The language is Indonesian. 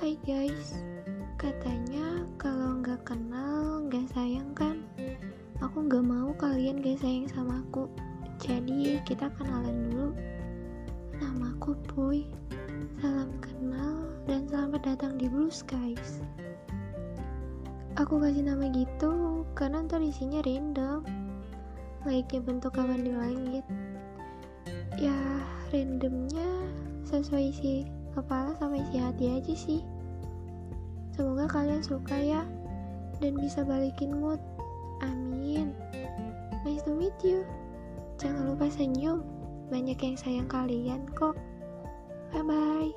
guys, katanya kalau nggak kenal nggak sayang kan? Aku nggak mau kalian gak sayang sama aku. Jadi kita kenalan dulu. Namaku Puy. Salam kenal dan selamat datang di Blue Skies. Aku kasih nama gitu karena ntar isinya random. Layaknya bentuk awan di langit. Ya, randomnya sesuai isi kepala sama isi hati aja sih. Kalian suka ya dan bisa balikin mood. Amin. Nice to meet you. Jangan lupa senyum. Banyak yang sayang kalian kok. Bye bye.